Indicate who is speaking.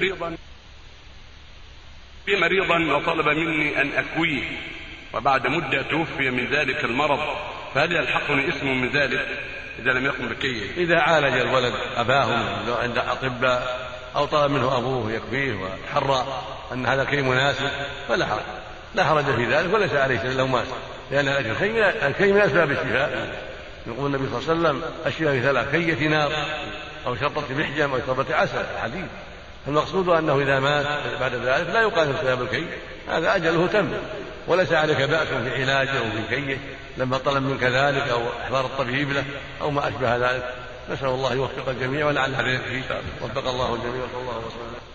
Speaker 1: قيضا مريضا وطلب مني أن أكويه وبعد مدة توفي من ذلك المرض فهل يلحقني اسم من ذلك؟ إذا لم يقم بكية.
Speaker 2: إذا عالج الولد أباه عند أطباء أو طلب منه أبوه يكفيه وحرى أن هذا الكي مناسب فلا حرج. لا حرج في ذلك وليس عليه لو مات. لأن الكي من أسباب الشفاء. يقول النبي صلى الله عليه وسلم الشفاء في ثلاث كية نار أو شرطة محجم أو شرطة عسل. حديث. المقصود أنه إذا مات بعد ذلك لا يقال بسبب الكي. هذا أجله تم. وليس عليك بأس في علاجه أو في كيه. لما طلب منك ذلك أو إحضار الطبيب له أو ما أشبه ذلك نسأل الله يوفق الجميع ولعل هذا يكفي وفق الله الجميع. وصلى الله وسلم.